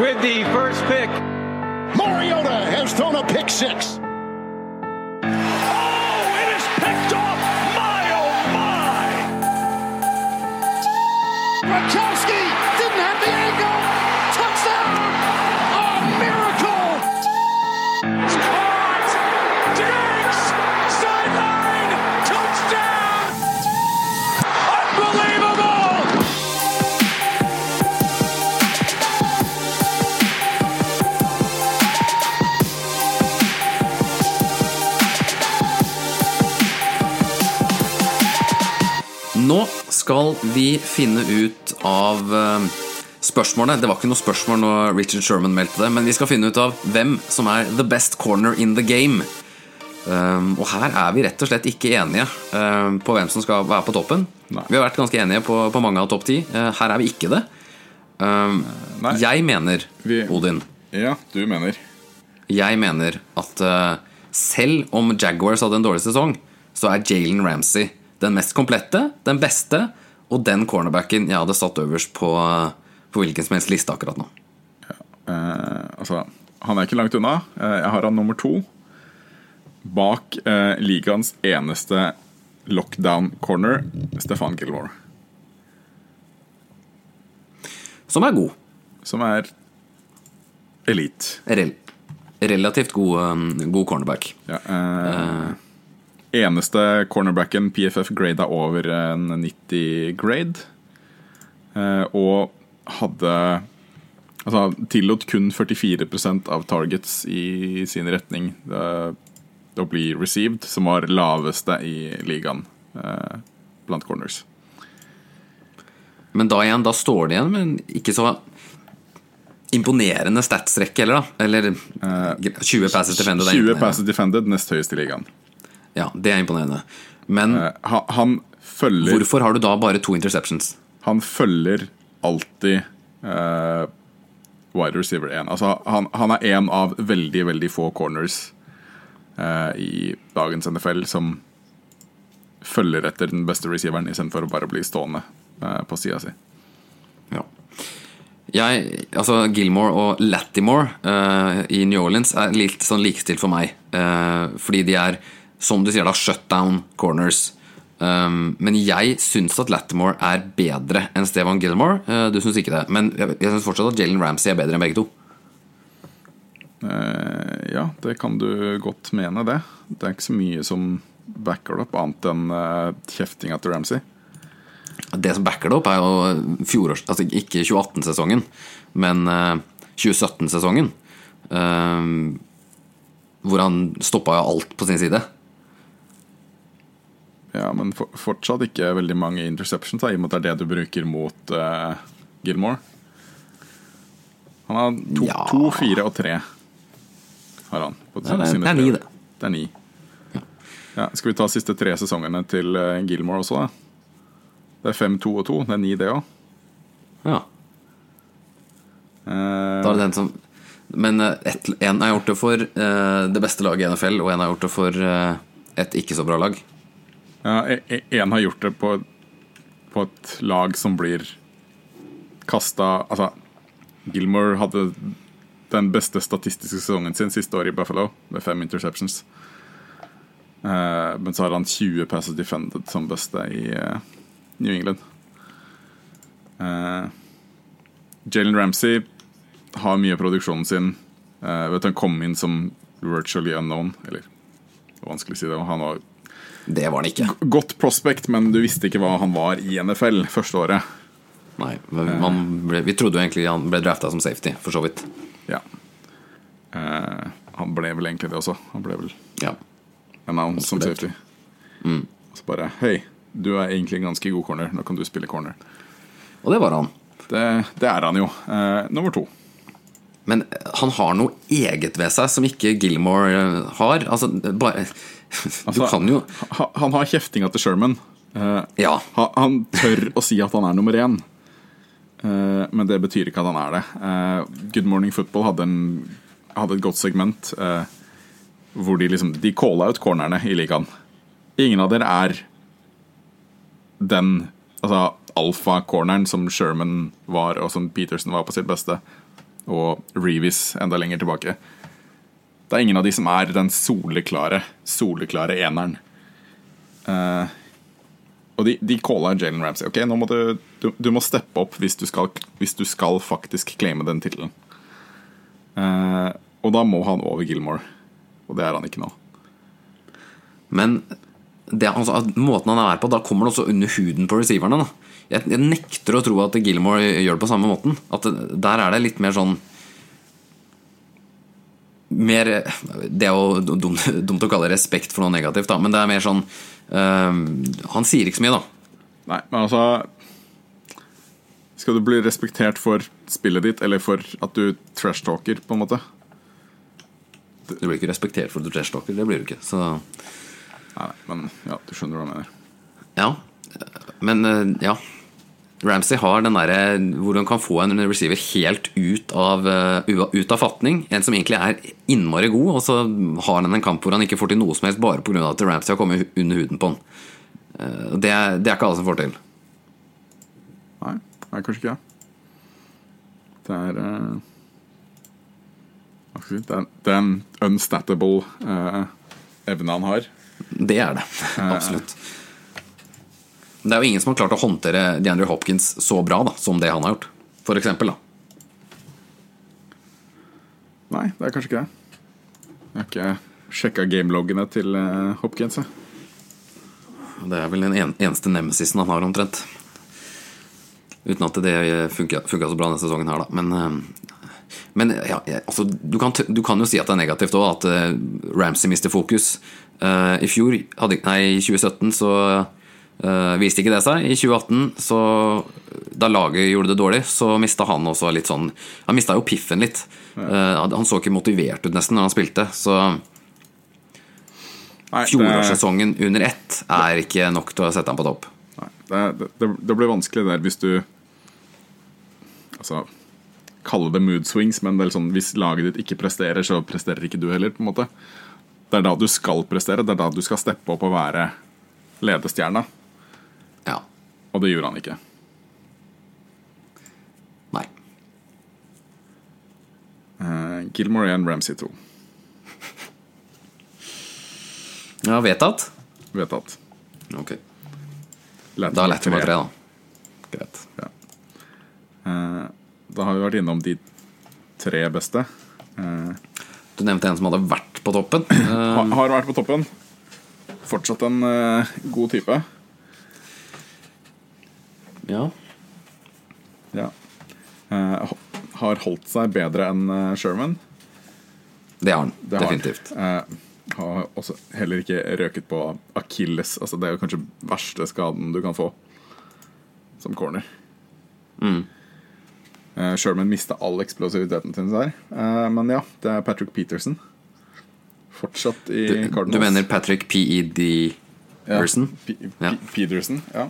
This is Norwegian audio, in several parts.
with the first pick. Mariota has thrown a pick six. Skal vi finne ut av eh, spørsmålene. Det var ikke noe spørsmål når Richard Sherman meldte det, men vi skal finne ut av hvem som er the best corner in the game. Um, og her er vi rett og slett ikke enige um, på hvem som skal være på toppen. Nei. Vi har vært ganske enige på, på mange av topp ti. Uh, her er vi ikke det. Nei. jeg mener, Vi- Odin Ja, du mener. Jeg mener at uh, selv om Jaguars hadde en dårlig sesong, så er Jalen Ramsey den mest komplette, den beste, og den cornerbacken jeg hadde satt øverst på, på hvilken som helst liste akkurat nå. Eh, altså, han er ikke langt unna. Eh, jeg har han nummer to. Bak eh, ligaens eneste lockdown corner, Stefan Gilmore. Som er god. Som er elite. Rel relativt god, um, god cornerback. Ja, eh, Eneste cornerbacken PFF grada over en 90 grade. Eh, og hadde Altså tillot kun 44% av targets i sin retning eh, å bli received, som var laveste i ligaen eh, blant corners. Men da igjen, da står det igjen med en ikke så imponerende statsrekke eller da. Eller 20 passes defended. er 20 passes defended, nest høyest i ligaen. Ja, det er imponerende. Men Eh, han, han følger hvorfor har du da bare to interceptions? Han følger alltid uh, wide receiver 1. Altså, han, han er en av veldig, veldig få corners uh, i dagens NFL som følger etter den beste receiveren istedenfor å bare bli stående uh, på sida si. Ja. Jeg, altså Gilmore og Lattimore uh, i New Orleans er litt sånn likestilt for meg. fordi de er, som du sier, da shutdown corners. Um, men jeg syns at Lattimore er bedre enn Stevan Gilmore. Uh, du syns ikke det. Men jeg, jeg syns fortsatt at Jalen Ramsey er bedre enn begge to. Uh, ja, det kan du godt mene, det. Det er ikke så mye som backer det opp, annet enn uh, kjeftinga til Ramsey. Det som backer det opp, er jo fjorårs... Altså ikke 2018-sesongen, men eh, 2017-sesongen. eh, hvor han stoppa jo alt på sin side. Ja, men for, fortsatt ikke veldig mange interceptions, da, i og med at det er det du bruker mot uh, Gilmore. Han har to, Ja. to, fire og tre. Har han. På Ja, det sine det er ni, det. Det er ni. Ja, skal vi ta siste tre sesongene til eh, Gilmore også, da? Det er fem, to og to. Det er ni, det òg. Ja. Da er det den som Men én en har gjort det for uh, det beste laget i NFL, og en har gjort det for uh, et ikke så bra lag. Ja, Én har gjort det på, på et lag som blir kasta Altså, Gilmore hadde den beste statistiske sesongen sin siste år i Buffalo, med fem interceptions. Eh, men så har han 20 passes defended som beste i eh, New England. Uh, Jalen Ramsey har mye av produksjonen sin. Eh, vet du, Han kom inn som virtually unknown. Eller det er vanskelig å si det. Han var Det var han ikke. godt prospect, men du visste ikke hva han var i NFL første året. Nei, man ble, Vi trodde jo egentlig han ble drafta som safety, for så vidt. Ja. Eh, han ble vel egentlig det også. Han ble vel Ja. announced som safety. safety. Og så bare Hei, du er egentlig en ganske god corner. Nå kan du spille corner. Og det var han. Det, det er han jo. Eh, nummer to. Men han har noe eget ved seg som ikke Gilmore eh, har. Altså, bare Du Altså, kan jo Ha, han har kjeftinga til Sherman. Uh, Ja. ha, han tør å si at han er nummer én. uh, men det betyr ikke at han er det. Uh, Good Morning Football hadde, en, hadde et godt segment hvor de liksom De calla ut cornerne i ligaen. Ingen av dere er den altså alfa-corneren som Sherman var, og som Peterson var på sitt beste. Og Reeves enda lenger tilbake. Det er ingen av de som er den soleklare, soleklare eneren. Uh, og de, de calla Jalen Ramsey. Ok, nå må du, du, du må steppe opp hvis du skal, hvis du skal faktisk claime den tittelen. Uh, og da må han over Gilmore. Og det er han ikke nå. Men det, altså, måten han er på, da kommer det også under huden på receiverne. Da. Jeg, jeg nekter å tro at Gilmore gjør det på samme måten. At det, der er det litt mer sånn mer Det er jo dumt, dumt å kalle respekt for noe negativt, da, men det er mer sånn øh, Han sier ikke så mye, da. Nei, men altså Skal du bli respektert for spillet ditt, eller for at du trashtalker, på en måte? Du blir ikke respektert for at du trashtalker, det blir du ikke. Så Nei, men ja, du skjønner hva jeg mener. ja. Men øh, ja. Ramsey har den derre hvor han kan få en receiver helt ut av, øh, ut av fatning. En som egentlig er innmari god, og så har han en kamp hvor han ikke får til noe som helst bare pga. at Ramsey har kommet under huden på han. Eh, Det er, det er ikke alle som får til. Nei, det er kanskje ikke det. Det er eh, Hva skal jeg si Det er, det er en unstatable uh, evne han har. Det er det. Absolutt. Det er jo ingen som har klart å håndtere DeAndre Hopkins så bra da, som det han har gjort. For eksempel, da. Nei, det er kanskje ikke det. Jeg har ikke sjekka gameloggene til eh, Hopkins. jeg. Det er vel den eneste nemesisen han har, omtrent. Uten at det funka, så bra denne sesongen her, da. Men, eh, men ja, altså, du, kan, du kan jo si at det er negativt òg, at eh, Ramsey mister fokus. I fjor, nei, i 2017, så eh, viste ikke det seg. I 2018, så da laget gjorde det dårlig, så mista han også litt sånn Han mista jo piffen litt. Uh, han så ikke motivert ut nesten når han spilte, så fjorårssesongen under ett er ikke nok til å sette ham på topp. Nei, det, det, det blir vanskelig der hvis du Altså Kalle det mood swings, men det er sånn, hvis laget ditt ikke presterer, så presterer ikke du heller. på en måte Det er da du skal prestere, det er da du skal steppe opp og være ledestjerna. Ja. Og det gjorde han ikke. Nei. Uh, Gilmore 1, Ramsey 2. Ja, vedtatt? Vedtatt. Ok. Lett Da letter vi tre. tre, da. Greit. Eh, da har vi vært innom de tre beste. Du nevnte en som hadde vært på toppen. Uh, Ha, har vært på toppen. Fortsatt en god type. Ja. Ja. Eh, har holdt seg bedre enn eh, Sherman. Det har han. Det har han. definitivt. Eh, har også heller ikke røket på akilles. Altså, det er jo kanskje verste skaden du kan få som corner. Mm. Eh, Sherman mista all eksplosiviteten sin der. Eh, men ja, det er Patrick Peterson. Fortsatt i Du, Cardinals. du mener Patrick P.E.D. Ja, P P Ja. Mm. Peterson, ja.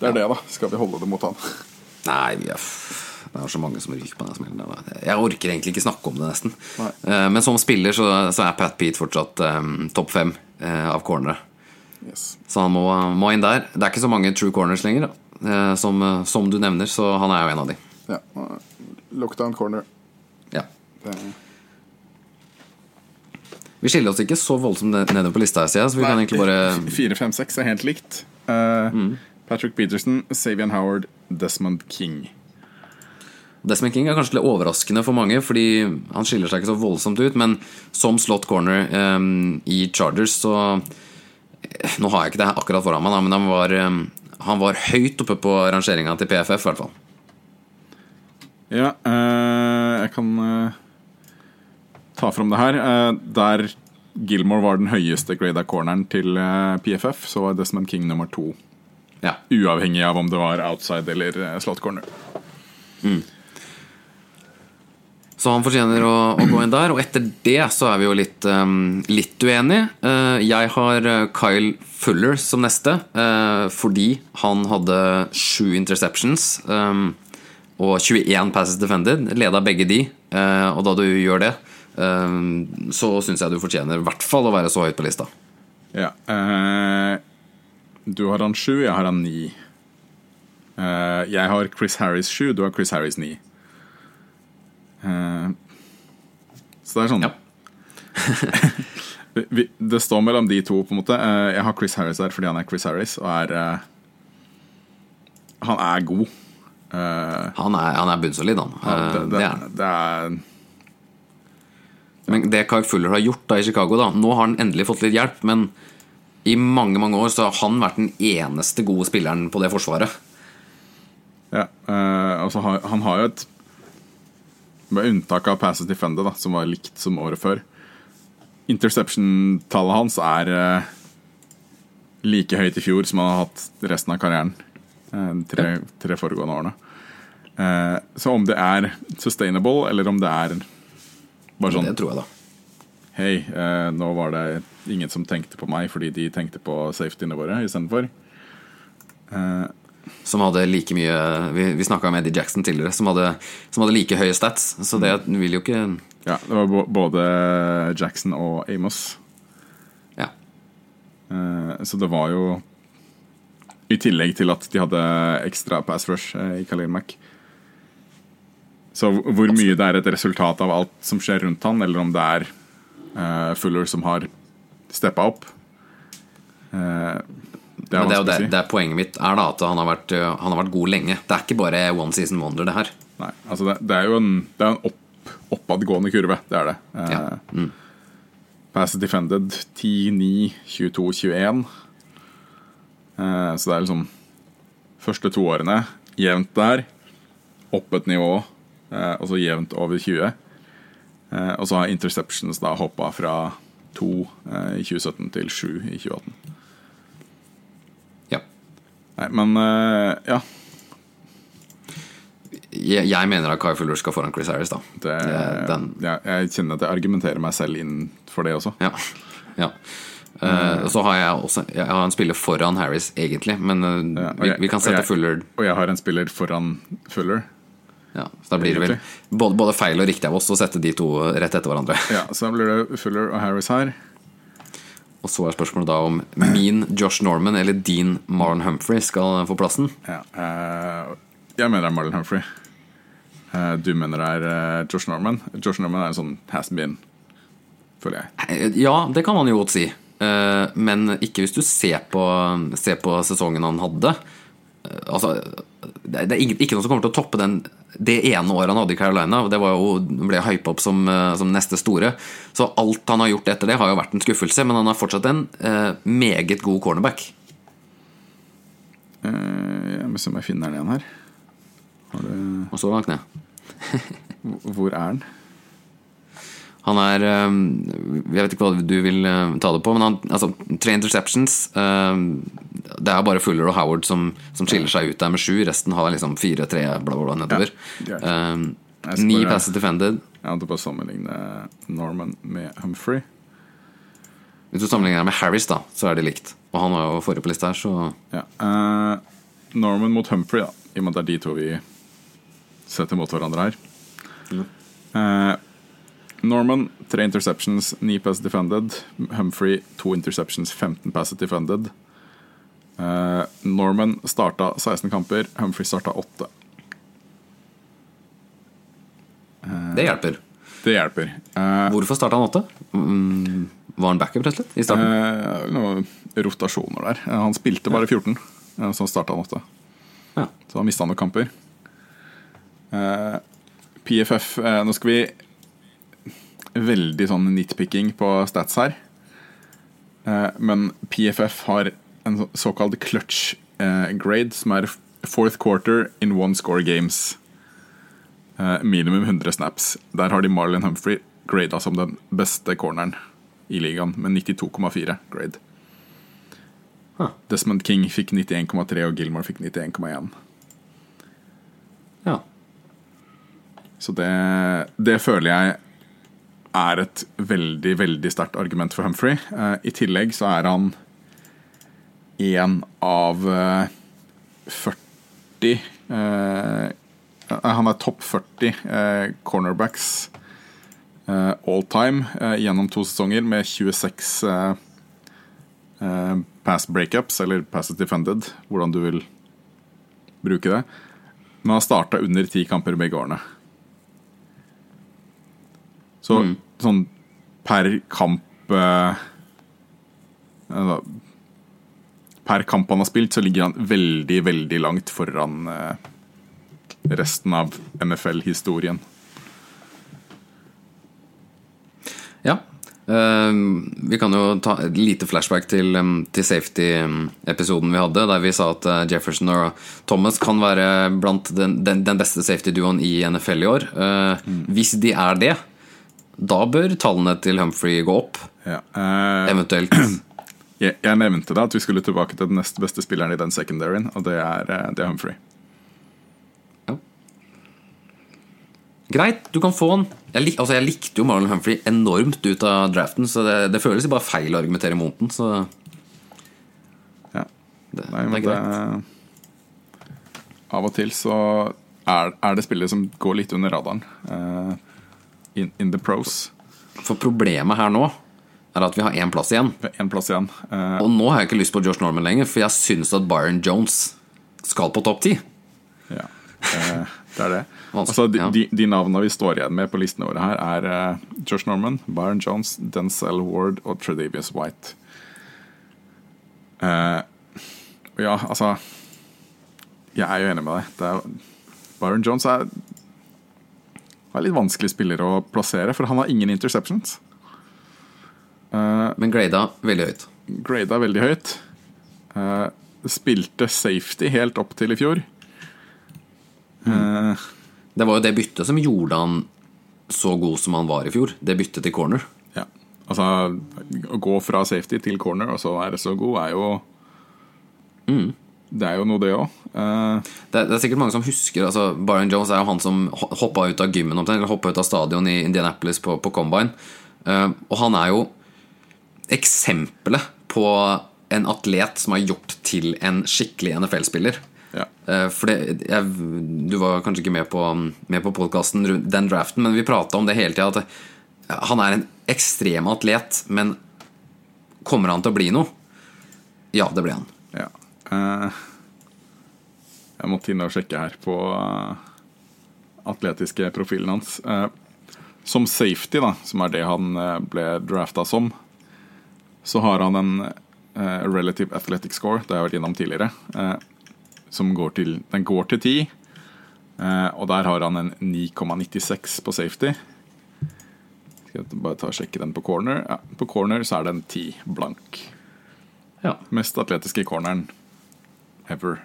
Det er det, da. Skal vi holde det mot han? Nei, vi er det er så mange som ryker på den smellen. Jeg orker egentlig ikke snakke om det, nesten. Nei. Eh, Men som spiller så, så er Pat Pete fortsatt um, topp fem uh, av cornere. Yes. Så han må, må inn der. Det er ikke så mange true corners lenger. Eh, som, uh, som du nevner, så han er jo en av de. Ja. Lockdown corner. Ja. Vi skiller oss ikke så voldsomt ned- nedover på lista, her, så vi kan egentlig bare 4-5-6 er helt likt. Eh, Patrick Peterson, Savian Howard, Desmond King. Desmond King er kanskje litt overraskende for mange, fordi han skiller seg ikke så voldsomt ut, men som slot corner um, i Chargers, så eh, Nå har jeg ikke det akkurat foran meg, da, men han var, um, han var høyt oppe på rangeringa til PFF, i hvert fall. Ja, uh, jeg kan uh, ta fram det her. Uh, der Gilmore var den høyeste grada corneren til PFF, så var Desmond King nummer to. Ja. Uavhengig av om det var outside eller eh, slot corner. Så han fortjener å, å gå inn der, og etter det så er vi jo litt, um, litt uenige. Uh, jeg har Kyle Fuller som neste, uh, fordi han hadde sju interceptions um, og 21 passes defended. Leda begge de, Uh, og da du gjør det, så syns jeg du fortjener i hvert fall å være så høyt på lista. Ja. eh, du har han sju, jeg har han ni. Uh, jeg har Chris Harris sju, du har Chris Harris ni. Uh, så det er sånn Ja. Det står mellom de to, på en måte. Uh, jeg har Chris Harris her fordi han er Chris Harris, og er Han er god. Han er, han er bunnsolid, han. det, det det, er han. det er Men det Kark Fuller har gjort da i Chicago da, Nå har han endelig fått litt hjelp, men i mange mange år så har han vært den eneste gode spilleren på det forsvaret. Ja, eh, altså han har jo et Med unntak av Passes Defender, da, som var likt som året før. Interception-tallet hans er eh, like høyt i fjor som han har hatt resten av karrieren. eh, tre, tre foregående årene. Eh, så om det er sustainable, eller om det er bare sånn Det tror jeg, da. Hei, eh, nå var det ingen som tenkte på meg fordi de tenkte på safetyene våre istedenfor. Som hadde like mye Vi, vi snakka med Eddie Jackson tidligere, som hadde, som hadde like høye stats. Så det vil jo ikke Ja, det var både Jackson og Amos. Ja. Eh, Så det var jo I tillegg til at de hadde ekstra pass rush eh, i Khalil Mack. Så hvor mye det er et resultat av alt som skjer rundt han, eller om det er eh, Fuller som har steppa opp eh, Det er det er det, si. det er poenget mitt er da at han har, vært, øh, han har vært god lenge. Det er ikke bare one season wonder, det her. Nei, altså det, det er jo en, det er en opp, oppadgående kurve. Det er det. Eh, Ja. Mm. Pass defended 10, 9, 22, 21. Eh, så det er liksom Første to årene jevnt der. Opp et nivå, eh, og så jevnt over 20. Eh, og så har interceptions da hoppa fra 2 eh, i 2017 til 7 i 2018. Ja. Nei, men eh, ja. Jeg, jeg mener at Kai Fuller skal foran Chris Harris, da. Det, ja, jeg kjenner at jeg argumenterer meg selv inn for det også. ja. ja. Uh, så har jeg også Jeg har en spiller foran Harris, egentlig, men uh, Ja, jeg, vi, vi kan og sette jeg- Fuller Og jeg har en spiller foran Fuller. Ja, Så da blir det vel både, både feil og riktig av oss å sette de to rett etter hverandre. Ja, Så da blir det Fuller og Harris her. Og så er spørsmålet da om min Josh Norman eller din Marlon Humphrey skal få plassen. Ja, eh, jeg mener det er Marlon Humphrey. Eh, du mener det er eh, Josh Norman. Josh Norman er en sånn has been, føler jeg. Ja, det kan man jo godt si. Men ikke hvis du ser på, ser på sesongen han hadde. Altså, det er ikke noe som kommer til å toppe den, det ene året han hadde i Carolina. Det var jo, ble hypa opp som, eh, som neste store. Så alt han har gjort etter det, har jo vært en skuffelse. Men han er fortsatt en eh, meget god cornerback. Uh, jeg må se om jeg finner den igjen her. Og så langt ned. Hvor er den? Han er eh, Jeg vet ikke hva du vil eh, ta det på, men han, altså, tre interceptions. eh, Det er bare Fuller og Howard som, som skiller seg ut der med sju. Resten har liksom fire, tre, bla, bla, bla nedover. Ja. Eh, Jeg skal Ni bare- passes defended. Jeg hadde bare sammenligne Norman med Humphrey. Hvis du sammenligner med Harris, da, så er det likt. Og han var jo forrige på lista her, så Ja. uh, Norman mot Humphrey, da. I og med at det er de to vi setter mot hverandre her. Eh, Norman, tre interceptions, ni pass defended. Humphrey, to interceptions, 15 passes defended. Uh, Norman starta 16 kamper, Humphrey starta 8. det hjelper. Det hjelper. Uh, Hvorfor starta han 8? Mm, var han backup, rett og slett? I starten? eh, noen rotasjoner der. Eh, han spilte bare 14, så så starta han 8. Ja. Så han mista han noen kamper. Eh, PFF eh, Nå skal vi Veldig sånn nitpicking på stats her. Eh, men PFF har en såkalt clutch eh, grade, som er fourth quarter in one score games. Eh, minimum 100 snaps. Der har de Marlon Humphrey grada som den beste corneren i ligaen, med 92,4 grade. Huh. Desmond King fikk 91,3, og Gilmore fikk 91,1. ja. Så det, det føler jeg er et veldig, veldig sterkt argument for Humphrey. Eh, I tillegg så er han en av eh, 40 eh, Han er topp 40 eh, cornerbacks eh, all time eh, gjennom to sesonger, med 26 eh, eh, pass breakups, eller passes defended, hvordan du vil bruke det. Men han starta under ti kamper begge årene. Så sånn per kamp eh, altså, Per kamp han har spilt, så ligger han veldig, veldig langt foran eh, resten av NFL-historien. Ja. Uh, vi kan jo ta et lite flashback til, um, til safety-episoden vi hadde, der vi sa at uh, Jefferson og Thomas kan være blant den, den, den beste safety-duoen i NFL i år. Eh, Hvis de er det, da bør tallene til Humphrey gå opp. Ja. eh, Eventuelt jeg, jeg nevnte da at vi skulle tilbake til den nest beste spilleren i den secondaryen, og det er, eh, det er Humphrey. Greit, du kan få han. Jeg, lik, altså jeg likte jo Marlon Humphrey enormt ut av draften, så det, det føles jo bare feil å argumentere mot den. Så Ja. det, Nei, det er greit. Av og til så er, er det spillere som går litt under radaren. eh, in, in the pros. For problemet her nå er at vi har én plass igjen. En plass igjen. Uh, Og nå har jeg ikke lyst på Josh Norman lenger, for jeg syns at Byron Jones skal på topp ti. ja. uh, det er det. Altså, de, ja. de, de navnene vi står igjen med på listene våre her, er uh, Josh Norman, Byron Jones, Denzel Ward og Tredavious White. Ja, altså Jeg er jo enig med deg. Det er, Byron Jones er, er litt vanskelig spiller å plassere, for han har ingen interceptions. Men grada veldig høyt. grada veldig høyt. Uh, spilte safety helt opp til i fjor. Eh, Det var jo det byttet som gjorde han så god som han var i fjor. Det byttet til corner. ja. Altså, å gå fra safety til corner og så være så god, er jo Det er jo noe, det òg. Det er, det er sikkert mange som husker altså Byron Jones er jo han som hoppa ut av gymmen eller hoppa ut av stadion i Indianapolis på, på Combine. Uh, og han er jo eksempelet på en atlet som er gjort til en skikkelig NFL-spiller. ja. Uh, For det, jeg, Du var kanskje ikke med på, med på podkasten den draften, men vi prata om det hele tida. At han er en ekstrem atlet, men kommer han til å bli noe? Ja, det blir han. ja. Eh, jeg måtte inn og sjekke her på eh, atletiske profilen hans. Eh, som safety, da, som er det han ble drafta som, så har han en relative athletic score, det har jeg vært innom tidligere, eh, som går til, den går til 10. eh, og der har han en 9,96 på safety. Skal jeg bare ta og sjekke den på corner. Ja, på corner så er den 10 blank. Ja. Mest atletiske i corneren ever.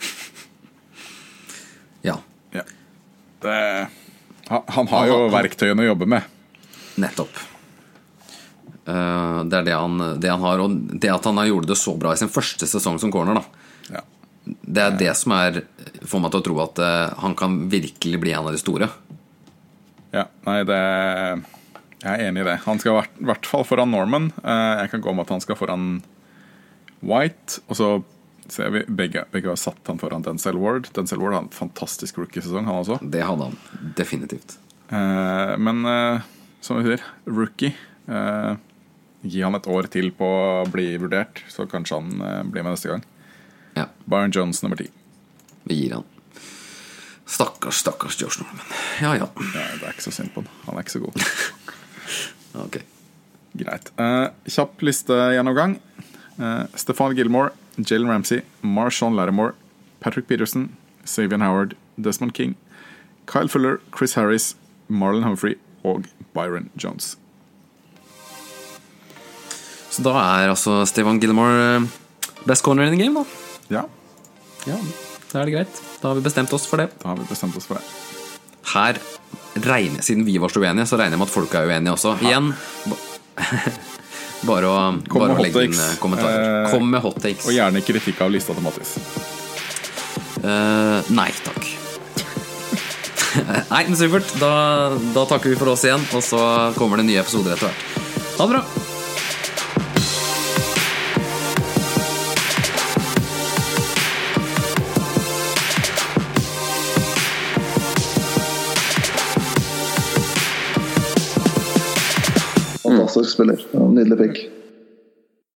ja. Ja. Det, han, har jo verktøyene å jobbe med. Nettopp. Uh, det er det han, det han har. Og det at han har gjort det så bra i sin første sesong som corner. Ja. Det er det som er, får meg til å tro at uh, han kan virkelig bli en av de store. ja. Nei, det Jeg er enig i det. Han skal i hvert fall foran Norman. Uh, Jeg kan gå med at han skal foran White. Og så ser vi begge, begge har satt han foran Denzel Ward. Denzel Ward har en fantastisk rookie-sesong, han også. Det hadde han definitivt. Eh, Men eh, som vi sier, rookie. eh, Gi han et år til på å bli vurdert, så kanskje han eh, blir med neste gang. Ja, Byron Jones nummer ti. vi gir han. Stakkars, stakkars Josh Norman. Ja, ja. Ja, det er ikke så synd på han. Han er ikke så god. Ok. Greit. Eh, kjapp listegjennomgang. Uh, Stefan Gilmore, Jalen Ramsey, Marshawn Lattimore, Patrick Peterson, Savian Howard, Desmond King, Kyle Fuller, Chris Harris, Marlon Humphrey og Byron Jones. Så da er altså Stefan Gilmore eh, best corner in the game, da. Ja, Ja, da er det greit. Da har vi bestemt oss for det. da har vi bestemt oss for det. Her regner, Siden vi var så uenige, så regner jeg med at folk er uenige også. Igjen ba- bare å, Kom bare å legge inn eh, kommentarer. Eh, Kom med hot takes. Og gjerne kritikk av lista til Mattis. Eh, nei takk. nei, men supert. Da, da takker vi for oss igjen, og så kommer det nye episoder etter hvert. Ha det bra. Spiller. Nydelig pick.